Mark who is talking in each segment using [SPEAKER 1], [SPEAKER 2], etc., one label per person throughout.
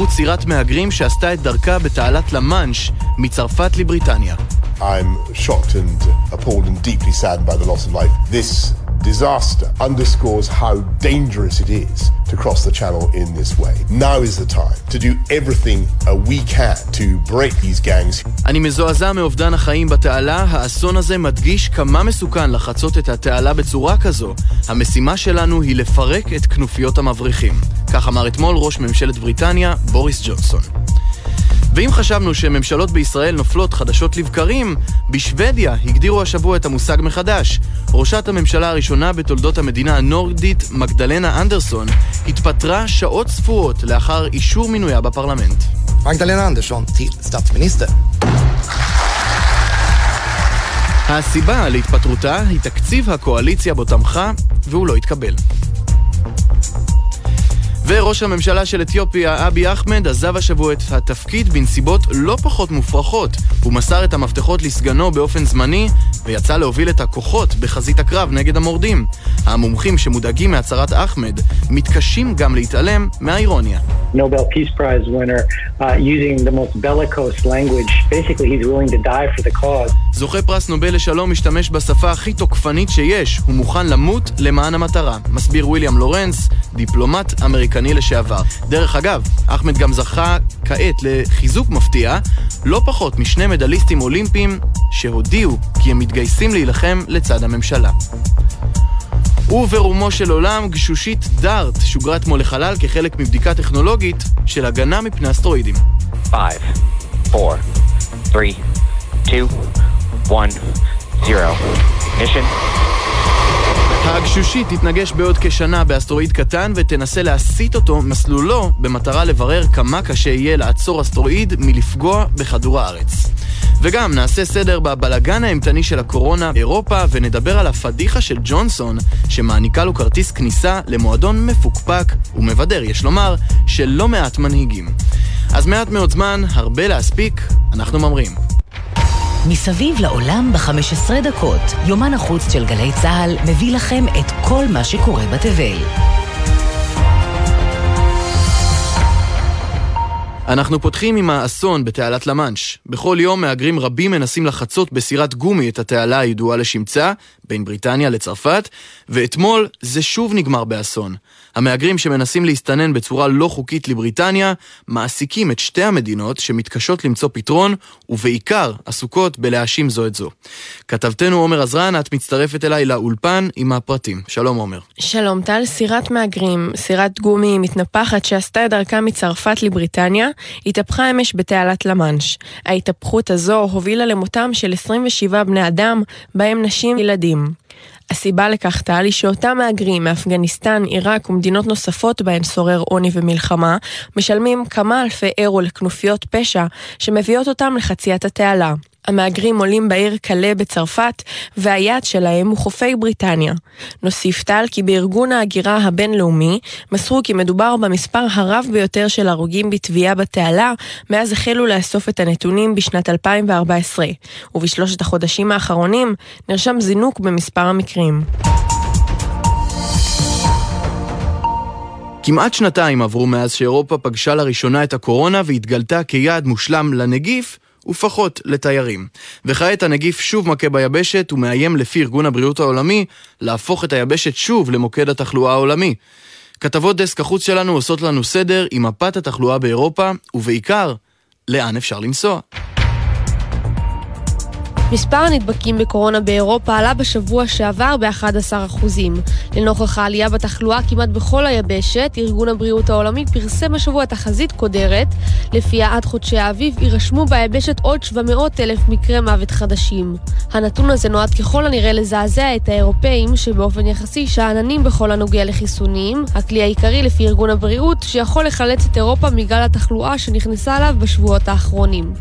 [SPEAKER 1] התהפכות סירת מהגרים שעשתה את דרכה בתעלת למאנש מצרפת לבריטניה.
[SPEAKER 2] I'm shocked and appalled and deeply saddened by the loss of life. This disaster underscores how dangerous it is to cross the channel in this way. Now is the time to do everything uh, we can to break these gangs.
[SPEAKER 1] אני מזועזע מאובדן החיים בתעלה, האסון הזה מדגיש כמה מסוכן לחצות את התעלה בצורה כזו. המשימה שלנו היא לפרק את כנופיות המבריחים. כך אמר אתמול ראש ממשלת בריטניה, בוריס ג'ונסון. ואם חשבנו שממשלות בישראל נופלות חדשות לבקרים, בשוודיה הגדירו השבוע את המושג מחדש. ראשת הממשלה הראשונה בתולדות המדינה הנורדית, מגדלנה אנדרסון, התפטרה שעות ספורות לאחר אישור מינויה בפרלמנט.
[SPEAKER 3] Andersson till statsminister.
[SPEAKER 1] הסיבה להתפטרותה היא תקציב הקואליציה בו תמכה, והוא לא התקבל. וראש הממשלה של אתיופיה, אבי אחמד, עזב השבוע את התפקיד בנסיבות לא פחות מופרכות. הוא מסר את המפתחות לסגנו באופן זמני, ויצא להוביל את הכוחות בחזית הקרב נגד המורדים. המומחים שמודאגים מהצהרת אחמד, מתקשים גם להתעלם מהאירוניה.
[SPEAKER 4] Nobel Peace Prize winner uh, using the most bellicose language. Basically, he's willing to die for the cause.
[SPEAKER 1] זוכה פרס נובל לשלום משתמש בשפה הכי תוקפנית שיש, הוא מוכן למות למען המטרה. מסביר ויליאם לורנס, דיפלומט אמריקני לשעבר. דרך אגב, אחמד גם זכה כעת לחיזוק מפתיע, לא פחות משני מדליסטים אולימפיים שהודיעו כי הם מתגייסים להילחם לצד הממשלה. וברומו של עולם, גשושית דארט שוגרה אתמול לחלל כחלק מבדיקה טכנולוגית של הגנה מפני אסטרואידים.
[SPEAKER 5] 5, 4, 3, 2, 1, 0. Mission
[SPEAKER 1] הגשושית תתנגש בעוד כשנה באסטרואיד קטן ותנסה להסיט אותו מסלולו במטרה לברר כמה קשה יהיה לעצור אסטרואיד מלפגוע בכדור הארץ. וגם נעשה סדר בבלגן האימתני של הקורונה באירופה ונדבר על הפדיחה של ג'ונסון שמעניקה לו כרטיס כניסה למועדון מפוקפק ומבדר, יש לומר, של לא מעט מנהיגים. אז מעט מאוד זמן, הרבה להספיק, אנחנו ממרים.
[SPEAKER 6] מסביב לעולם ב-15 דקות, יומן החוץ של גלי צה"ל מביא לכם את כל מה שקורה בתבל.
[SPEAKER 1] אנחנו פותחים עם האסון בתעלת למאנש. בכל יום מהגרים רבים מנסים לחצות בסירת גומי את התעלה הידועה לשמצה, בין בריטניה לצרפת, ואתמול זה שוב נגמר באסון. המהגרים שמנסים להסתנן בצורה לא חוקית לבריטניה, מעסיקים את שתי המדינות שמתקשות למצוא פתרון, ובעיקר עסוקות בלהאשים זו את זו. כתבתנו עומר עזרן, את מצטרפת אליי לאולפן עם הפרטים. שלום עומר.
[SPEAKER 7] שלום טל, סירת מהגרים, סירת גומי מתנפחת שעשתה את דרכה מצרפת לבריטניה, התהפכה אמש בתעלת למאנש. ההתהפכות הזו הובילה למותם של 27 בני אדם, בהם נשים וילדים. הסיבה לכך, טל, היא שאותם מהגרים מאפגניסטן, עיראק ומדינות נוספות בהן שורר עוני ומלחמה, משלמים כמה אלפי אירו לכנופיות פשע שמביאות אותם לחציית התעלה. המהגרים עולים בעיר קלה בצרפת, והיעד שלהם הוא חופי בריטניה. נוסיף טל כי בארגון ההגירה הבינלאומי מסרו כי מדובר במספר הרב ביותר של הרוגים בטביעה בתעלה מאז החלו לאסוף את הנתונים בשנת 2014, ובשלושת החודשים האחרונים נרשם זינוק במספר המקרים.
[SPEAKER 1] כמעט שנתיים עברו מאז שאירופה פגשה לראשונה את הקורונה והתגלתה כיעד מושלם לנגיף, ופחות לתיירים. וכעת הנגיף שוב מכה ביבשת ומאיים לפי ארגון הבריאות העולמי להפוך את היבשת שוב למוקד התחלואה העולמי. כתבות דסק החוץ שלנו עושות לנו סדר עם מפת התחלואה באירופה, ובעיקר, לאן אפשר לנסוע.
[SPEAKER 7] מספר הנדבקים בקורונה באירופה עלה בשבוע שעבר ב-11%. לנוכח העלייה בתחלואה כמעט בכל היבשת, ארגון הבריאות העולמי פרסם השבוע תחזית קודרת, לפיה עד חודשי האביב יירשמו ביבשת עוד 700 אלף מקרי מוות חדשים. הנתון הזה נועד ככל הנראה לזעזע את האירופאים, שבאופן יחסי שאננים בכל הנוגע לחיסונים, הכלי העיקרי לפי ארגון הבריאות, שיכול לחלץ את אירופה מגל התחלואה שנכנסה אליו בשבועות האחרונים.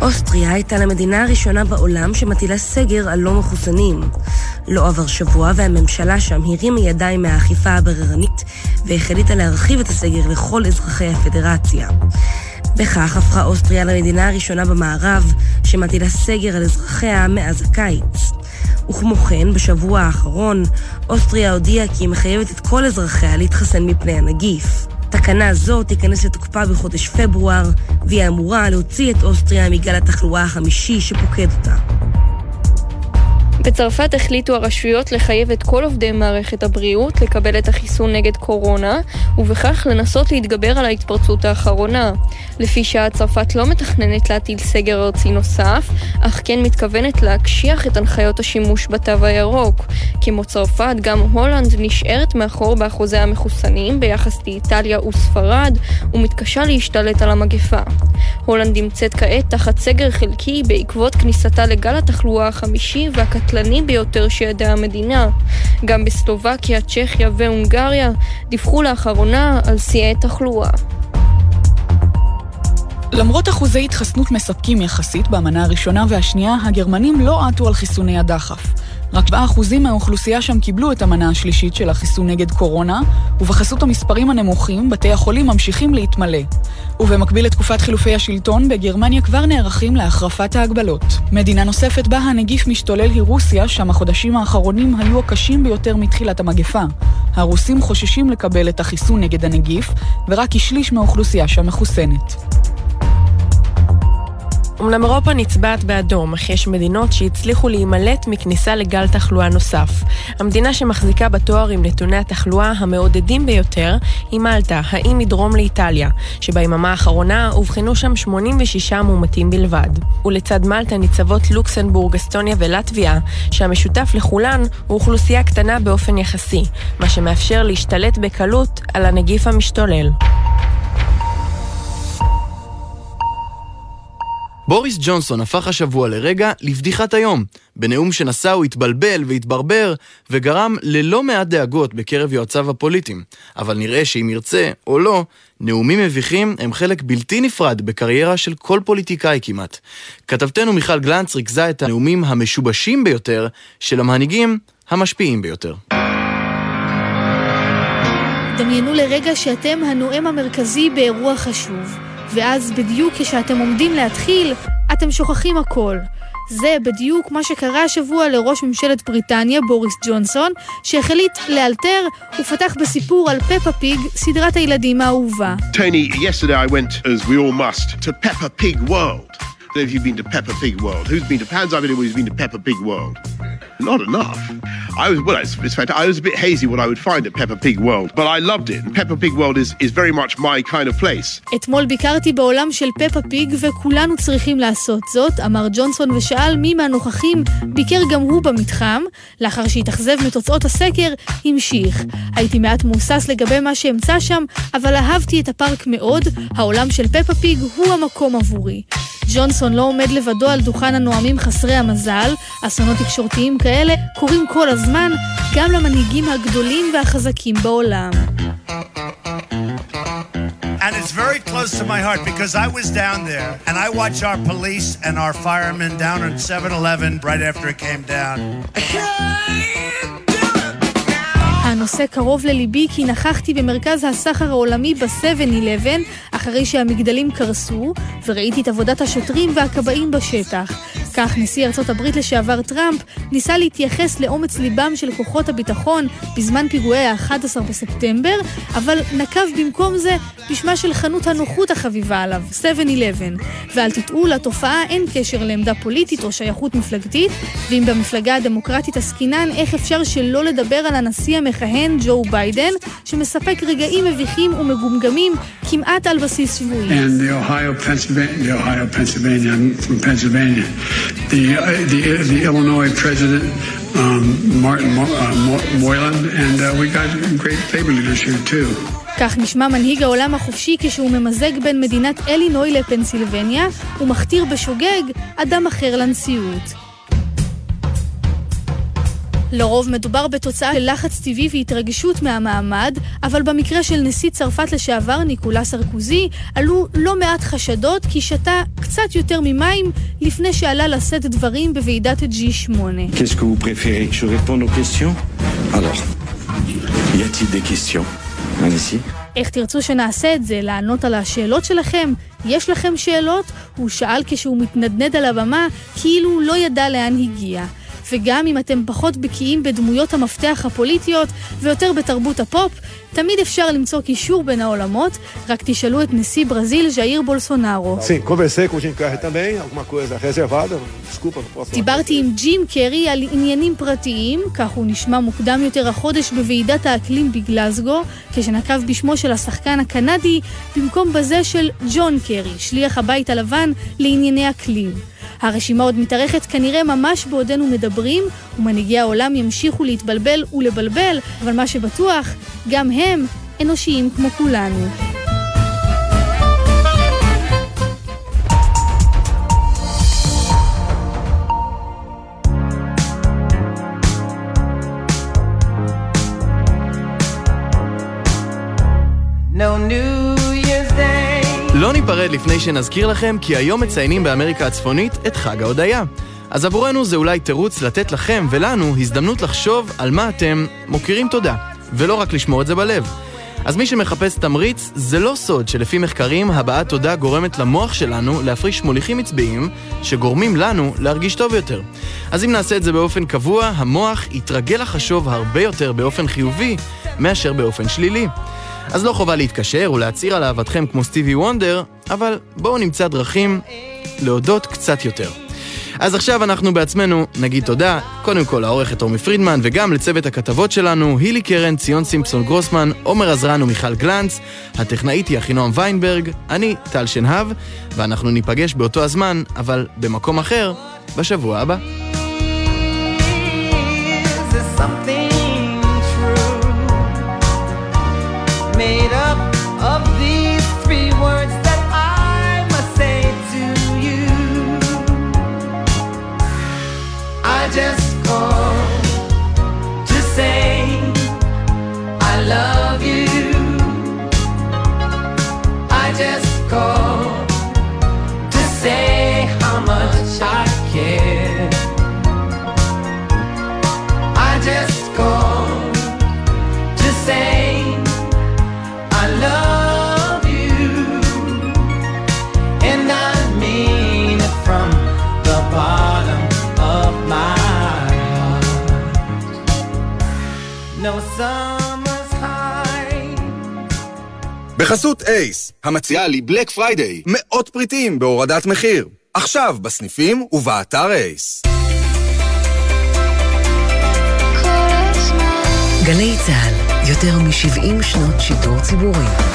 [SPEAKER 8] אוסטריה הייתה למדינה הראשונה בעולם שמטילה סגר על לא מחוסנים. לא עבר שבוע והממשלה שם הרימה ידיים מהאכיפה הבררנית והחליטה להרחיב את הסגר לכל אזרחי הפדרציה. בכך הפכה אוסטריה למדינה הראשונה במערב שמטילה סגר על אזרחיה מאז הקיץ. וכמו כן, בשבוע האחרון, אוסטריה הודיעה כי היא מחייבת את כל אזרחיה להתחסן מפני הנגיף. תקנה זו תיכנס לתוקפה בחודש פברואר, והיא אמורה להוציא את אוסטריה מגל התחלואה החמישי שפוקד אותה.
[SPEAKER 9] בצרפת החליטו הרשויות לחייב את כל עובדי מערכת הבריאות לקבל את החיסון נגד קורונה, ובכך לנסות להתגבר על ההתפרצות האחרונה. לפי שעה צרפת לא מתכננת להטיל סגר ארצי נוסף, אך כן מתכוונת להקשיח את הנחיות השימוש בתו הירוק. כמו צרפת, גם הולנד נשארת מאחור באחוזי המחוסנים ביחס לאיטליה וספרד, ומתקשה להשתלט על המגפה. הולנד נמצאת כעת תחת סגר חלקי בעקבות כניסתה לגל התחלואה החמישי והקטלני ביותר שידעה המדינה. גם בסלובקיה, צ'כיה והונגריה דיווחו לאחרונה על שיאי תחלואה.
[SPEAKER 10] למרות אחוזי התחסנות מספקים יחסית במנה הראשונה והשנייה, הגרמנים לא עטו על חיסוני הדחף. רק 7% מהאוכלוסייה שם קיבלו את המנה השלישית של החיסון נגד קורונה, ובחסות המספרים הנמוכים, בתי החולים ממשיכים להתמלא. ובמקביל לתקופת חילופי השלטון, בגרמניה כבר נערכים להחרפת ההגבלות. מדינה נוספת בה הנגיף משתולל היא רוסיה, שם החודשים האחרונים היו הקשים ביותר מתחילת המגפה. הרוסים חוששים לקבל את החיסון נגד הנגיף, ורק כשליש מהאוכלוסייה שם מחוסנת.
[SPEAKER 7] אמנם אירופה נצבעת באדום, אך יש מדינות שהצליחו להימלט מכניסה לגל תחלואה נוסף. המדינה שמחזיקה בתואר עם נתוני התחלואה המעודדים ביותר היא מלטה, האי מדרום לאיטליה, שביממה האחרונה אובחנו שם 86 מאומתים בלבד. ולצד מלטה ניצבות לוקסנבורג, אסטוניה ולטביה, שהמשותף לכולן הוא אוכלוסייה קטנה באופן יחסי, מה שמאפשר להשתלט בקלות על הנגיף המשתולל.
[SPEAKER 1] בוריס ג'ונסון הפך השבוע לרגע לבדיחת היום. בנאום שנשא הוא התבלבל והתברבר, וגרם ללא מעט דאגות בקרב יועציו הפוליטיים. אבל נראה שאם ירצה או לא, נאומים מביכים הם חלק בלתי נפרד בקריירה של כל פוליטיקאי כמעט. כתבתנו מיכל גלנץ ריכזה את הנאומים המשובשים ביותר של המנהיגים המשפיעים ביותר.
[SPEAKER 11] דמיינו לרגע שאתם הנואם המרכזי באירוע חשוב. ואז בדיוק כשאתם עומדים להתחיל, אתם שוכחים הכל. זה בדיוק מה שקרה השבוע לראש ממשלת בריטניה, בוריס ג'ונסון, שהחליט לאלתר ופתח בסיפור על פפה פיג, סדרת הילדים האהובה.
[SPEAKER 2] Tony, yesterday I went, as we all must, to Peppa Pig World. I if you've been to Peppa Pig World. Who's been to, hands up anyone who's been to Peppa Pig World? Not enough. I was, well, it's, it's fact, I was a bit hazy what I would find at Peppa Pig World, but I loved it. Peppa Pig World is, is very much my kind of place.
[SPEAKER 11] אתמול ביקרתי בעולם של פפה פיג וכולנו צריכים לעשות זאת, אמר ג'ונסון ושאל מי מהנוכחים ביקר גם הוא במתחם. לאחר שהתאכזב מתוצאות הסקר, המשיך. הייתי מעט מהוסס לגבי מה שאמצא שם, אבל אהבתי את הפארק מאוד, העולם של פפה פיג הוא המקום עבורי. ג'ונסון לא עומד לבדו על דוכן הנואמים חסרי המזל, אסונות תקשורתיים כאלה קורים כל הזמן, גם למנהיגים הגדולים והחזקים בעולם.
[SPEAKER 12] And it's very close to my heart because I was down there and I watched our police and our firemen down at 7 Eleven right after it came down.
[SPEAKER 11] הנושא קרוב לליבי כי נכחתי במרכז הסחר העולמי ב-7-11 אחרי שהמגדלים קרסו, וראיתי את עבודת השוטרים והכבאים בשטח. כך נשיא ארצות הברית לשעבר טראמפ ניסה להתייחס לאומץ ליבם של כוחות הביטחון בזמן פיגועי ה-11 בספטמבר, אבל נקב במקום זה בשמה של חנות הנוחות החביבה עליו, 7-11. ואל תטעו, לתופעה אין קשר לעמדה פוליטית או שייכות מפלגתית, ואם במפלגה הדמוקרטית עסקינן, איך אפשר שלא לדבר על הנשיא המכהן, ג'ו ביידן, שמספק רגעים מביכים ומגומגמים כמעט על בסיס שבועי.
[SPEAKER 13] And the Ohio. The, uh, the, the Illinois president, um, Martin Mo, uh, Mo- Moylan, and uh, we got great labor leaders here too.
[SPEAKER 11] כך נשמע מנהיג העולם החופשי כשהוא ממזג בין מדינת אלינוי לפנסילבניה ומכתיר בשוגג אדם אחר לנשיאות. לרוב מדובר בתוצאה של לחץ טבעי והתרגשות מהמעמד, אבל במקרה של נשיא צרפת לשעבר, ניקולה סרקוזי, עלו לא מעט חשדות כי שתה קצת יותר ממים לפני שעלה לשאת דברים בוועידת G8.
[SPEAKER 14] Qu'est-ce que vous préférez que je réponde aux questions Alors, y a-t-il des questions Allez-y.
[SPEAKER 11] איך תרצו שנעשה את זה? לענות על השאלות שלכם? יש לכם שאלות? הוא שאל כשהוא מתנדנד על הבמה, כאילו לא ידע לאן הגיע. וגם אם אתם פחות בקיאים בדמויות המפתח הפוליטיות ויותר בתרבות הפופ, תמיד אפשר למצוא קישור בין העולמות, רק תשאלו את נשיא ברזיל ז'איר בולסונארו. דיברתי עם ג'ים קרי על עניינים פרטיים, כך הוא נשמע מוקדם יותר החודש בוועידת האקלים בגלזגו, כשנקב בשמו של השחקן הקנדי במקום בזה של ג'ון קרי, שליח הבית הלבן לענייני אקלים. הרשימה עוד מתארכת כנראה ממש בעודנו מדברים, ומנהיגי העולם ימשיכו להתבלבל ולבלבל, אבל מה שבטוח, גם הם אנושיים כמו כולנו.
[SPEAKER 1] No New Year's Day. לא ניפרד לפני שנזכיר לכם כי היום מציינים באמריקה הצפונית את חג ההודיה. אז עבורנו זה אולי תירוץ לתת לכם ולנו הזדמנות לחשוב על מה אתם מוקירים תודה, ולא רק לשמור את זה בלב. אז מי שמחפש תמריץ, זה לא סוד שלפי מחקרים, הבעת תודה גורמת למוח שלנו להפריש מוליכים עצביים שגורמים לנו להרגיש טוב יותר. אז אם נעשה את זה באופן קבוע, המוח יתרגל לחשוב הרבה יותר באופן חיובי מאשר באופן שלילי. אז לא חובה להתקשר ולהצהיר על אהבתכם כמו סטיבי וונדר, אבל בואו נמצא דרכים להודות קצת יותר. אז עכשיו אנחנו בעצמנו נגיד תודה, קודם כל לעורכת רומי פרידמן וגם לצוות הכתבות שלנו, הילי קרן, ציון סימפסון גרוסמן, עומר עזרן ומיכל גלנץ, הטכנאית היא אחינועם ויינברג, אני טל שנהב, ואנחנו ניפגש באותו הזמן, אבל במקום אחר, בשבוע הבא. made
[SPEAKER 15] בחסות אייס, המציעה לי בלק פריידיי, מאות פריטים בהורדת מחיר. עכשיו בסניפים ובאתר אייס.
[SPEAKER 6] גלי צה"ל, יותר מ-70 שנות שידור ציבורי.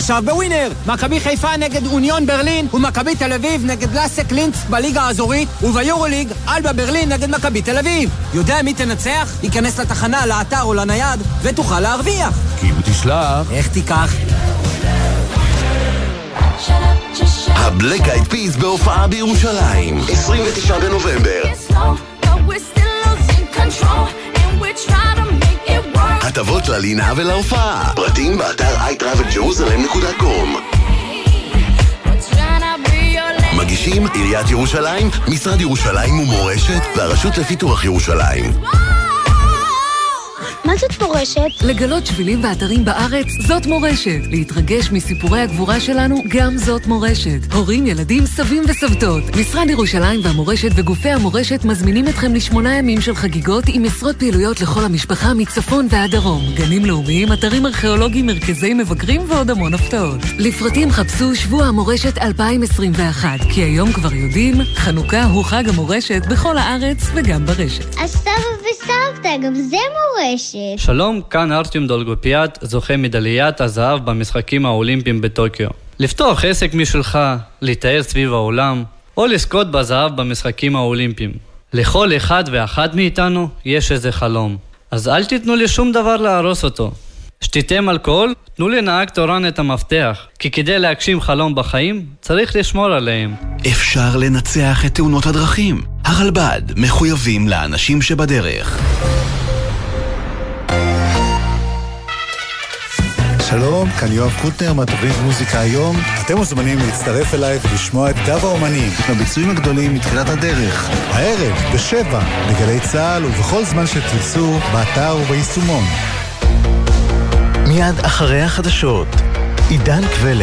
[SPEAKER 16] עכשיו בווינר, מכבי חיפה נגד אוניון ברלין ומכבי תל אביב נגד לאסק לינץ בליגה האזורית וביורוליג אלבה ברלין נגד מכבי תל אביב. יודע מי תנצח? ייכנס לתחנה, לאתר או לנייד ותוכל להרוויח.
[SPEAKER 17] כי אם תשלח...
[SPEAKER 16] איך תיקח?
[SPEAKER 18] הבלק אייד פיס בהופעה בירושלים, 29 בנובמבר. הטבות ללינה ולהופעה. פרטים באתר iTravelJerusalem.com מגישים עיריית ירושלים, משרד ירושלים ומורשת והרשות לפיתוח ירושלים.
[SPEAKER 19] מה זאת מורשת?
[SPEAKER 6] לגלות שבילים ואתרים בארץ, זאת מורשת. להתרגש מסיפורי הגבורה שלנו, גם זאת מורשת. הורים, ילדים, סבים וסבתות. משרד ירושלים והמורשת וגופי המורשת מזמינים אתכם לשמונה ימים של חגיגות עם עשרות פעילויות לכל המשפחה מצפון ועד דרום. גנים לאומיים, אתרים ארכיאולוגיים, מרכזי מבקרים ועוד המון הפתעות. לפרטים חפשו שבוע המורשת 2021, כי היום כבר יודעים, חנוכה הוא חג המורשת בכל הארץ וגם ברשת.
[SPEAKER 19] אז סבא וסבתא, גם זה מורשת.
[SPEAKER 20] שלום, כאן ארטיום דולגופיאט, זוכה מדליית הזהב במשחקים האולימפיים בטוקיו. לפתוח עסק משלך, לטייל סביב העולם, או לזכות בזהב במשחקים האולימפיים. לכל אחד ואחת מאיתנו יש איזה חלום. אז אל תיתנו לי שום דבר להרוס אותו. שתיתם אלכוהול? תנו לנהג תורן את המפתח, כי כדי להגשים חלום בחיים, צריך לשמור עליהם.
[SPEAKER 18] אפשר לנצח את תאונות הדרכים. הרלב"ד מחויבים לאנשים שבדרך.
[SPEAKER 21] שלום, כאן יואב קוטנר מהתוכנית מוזיקה היום. אתם מוזמנים להצטרף אליי ולשמוע את דב האומנים.
[SPEAKER 18] הביצועים הגדולים מתחילת הדרך.
[SPEAKER 21] הערב, בשבע, בגלי צה"ל ובכל זמן שתרצו, באתר וביישומון.
[SPEAKER 18] מיד אחרי החדשות, עידן קבלת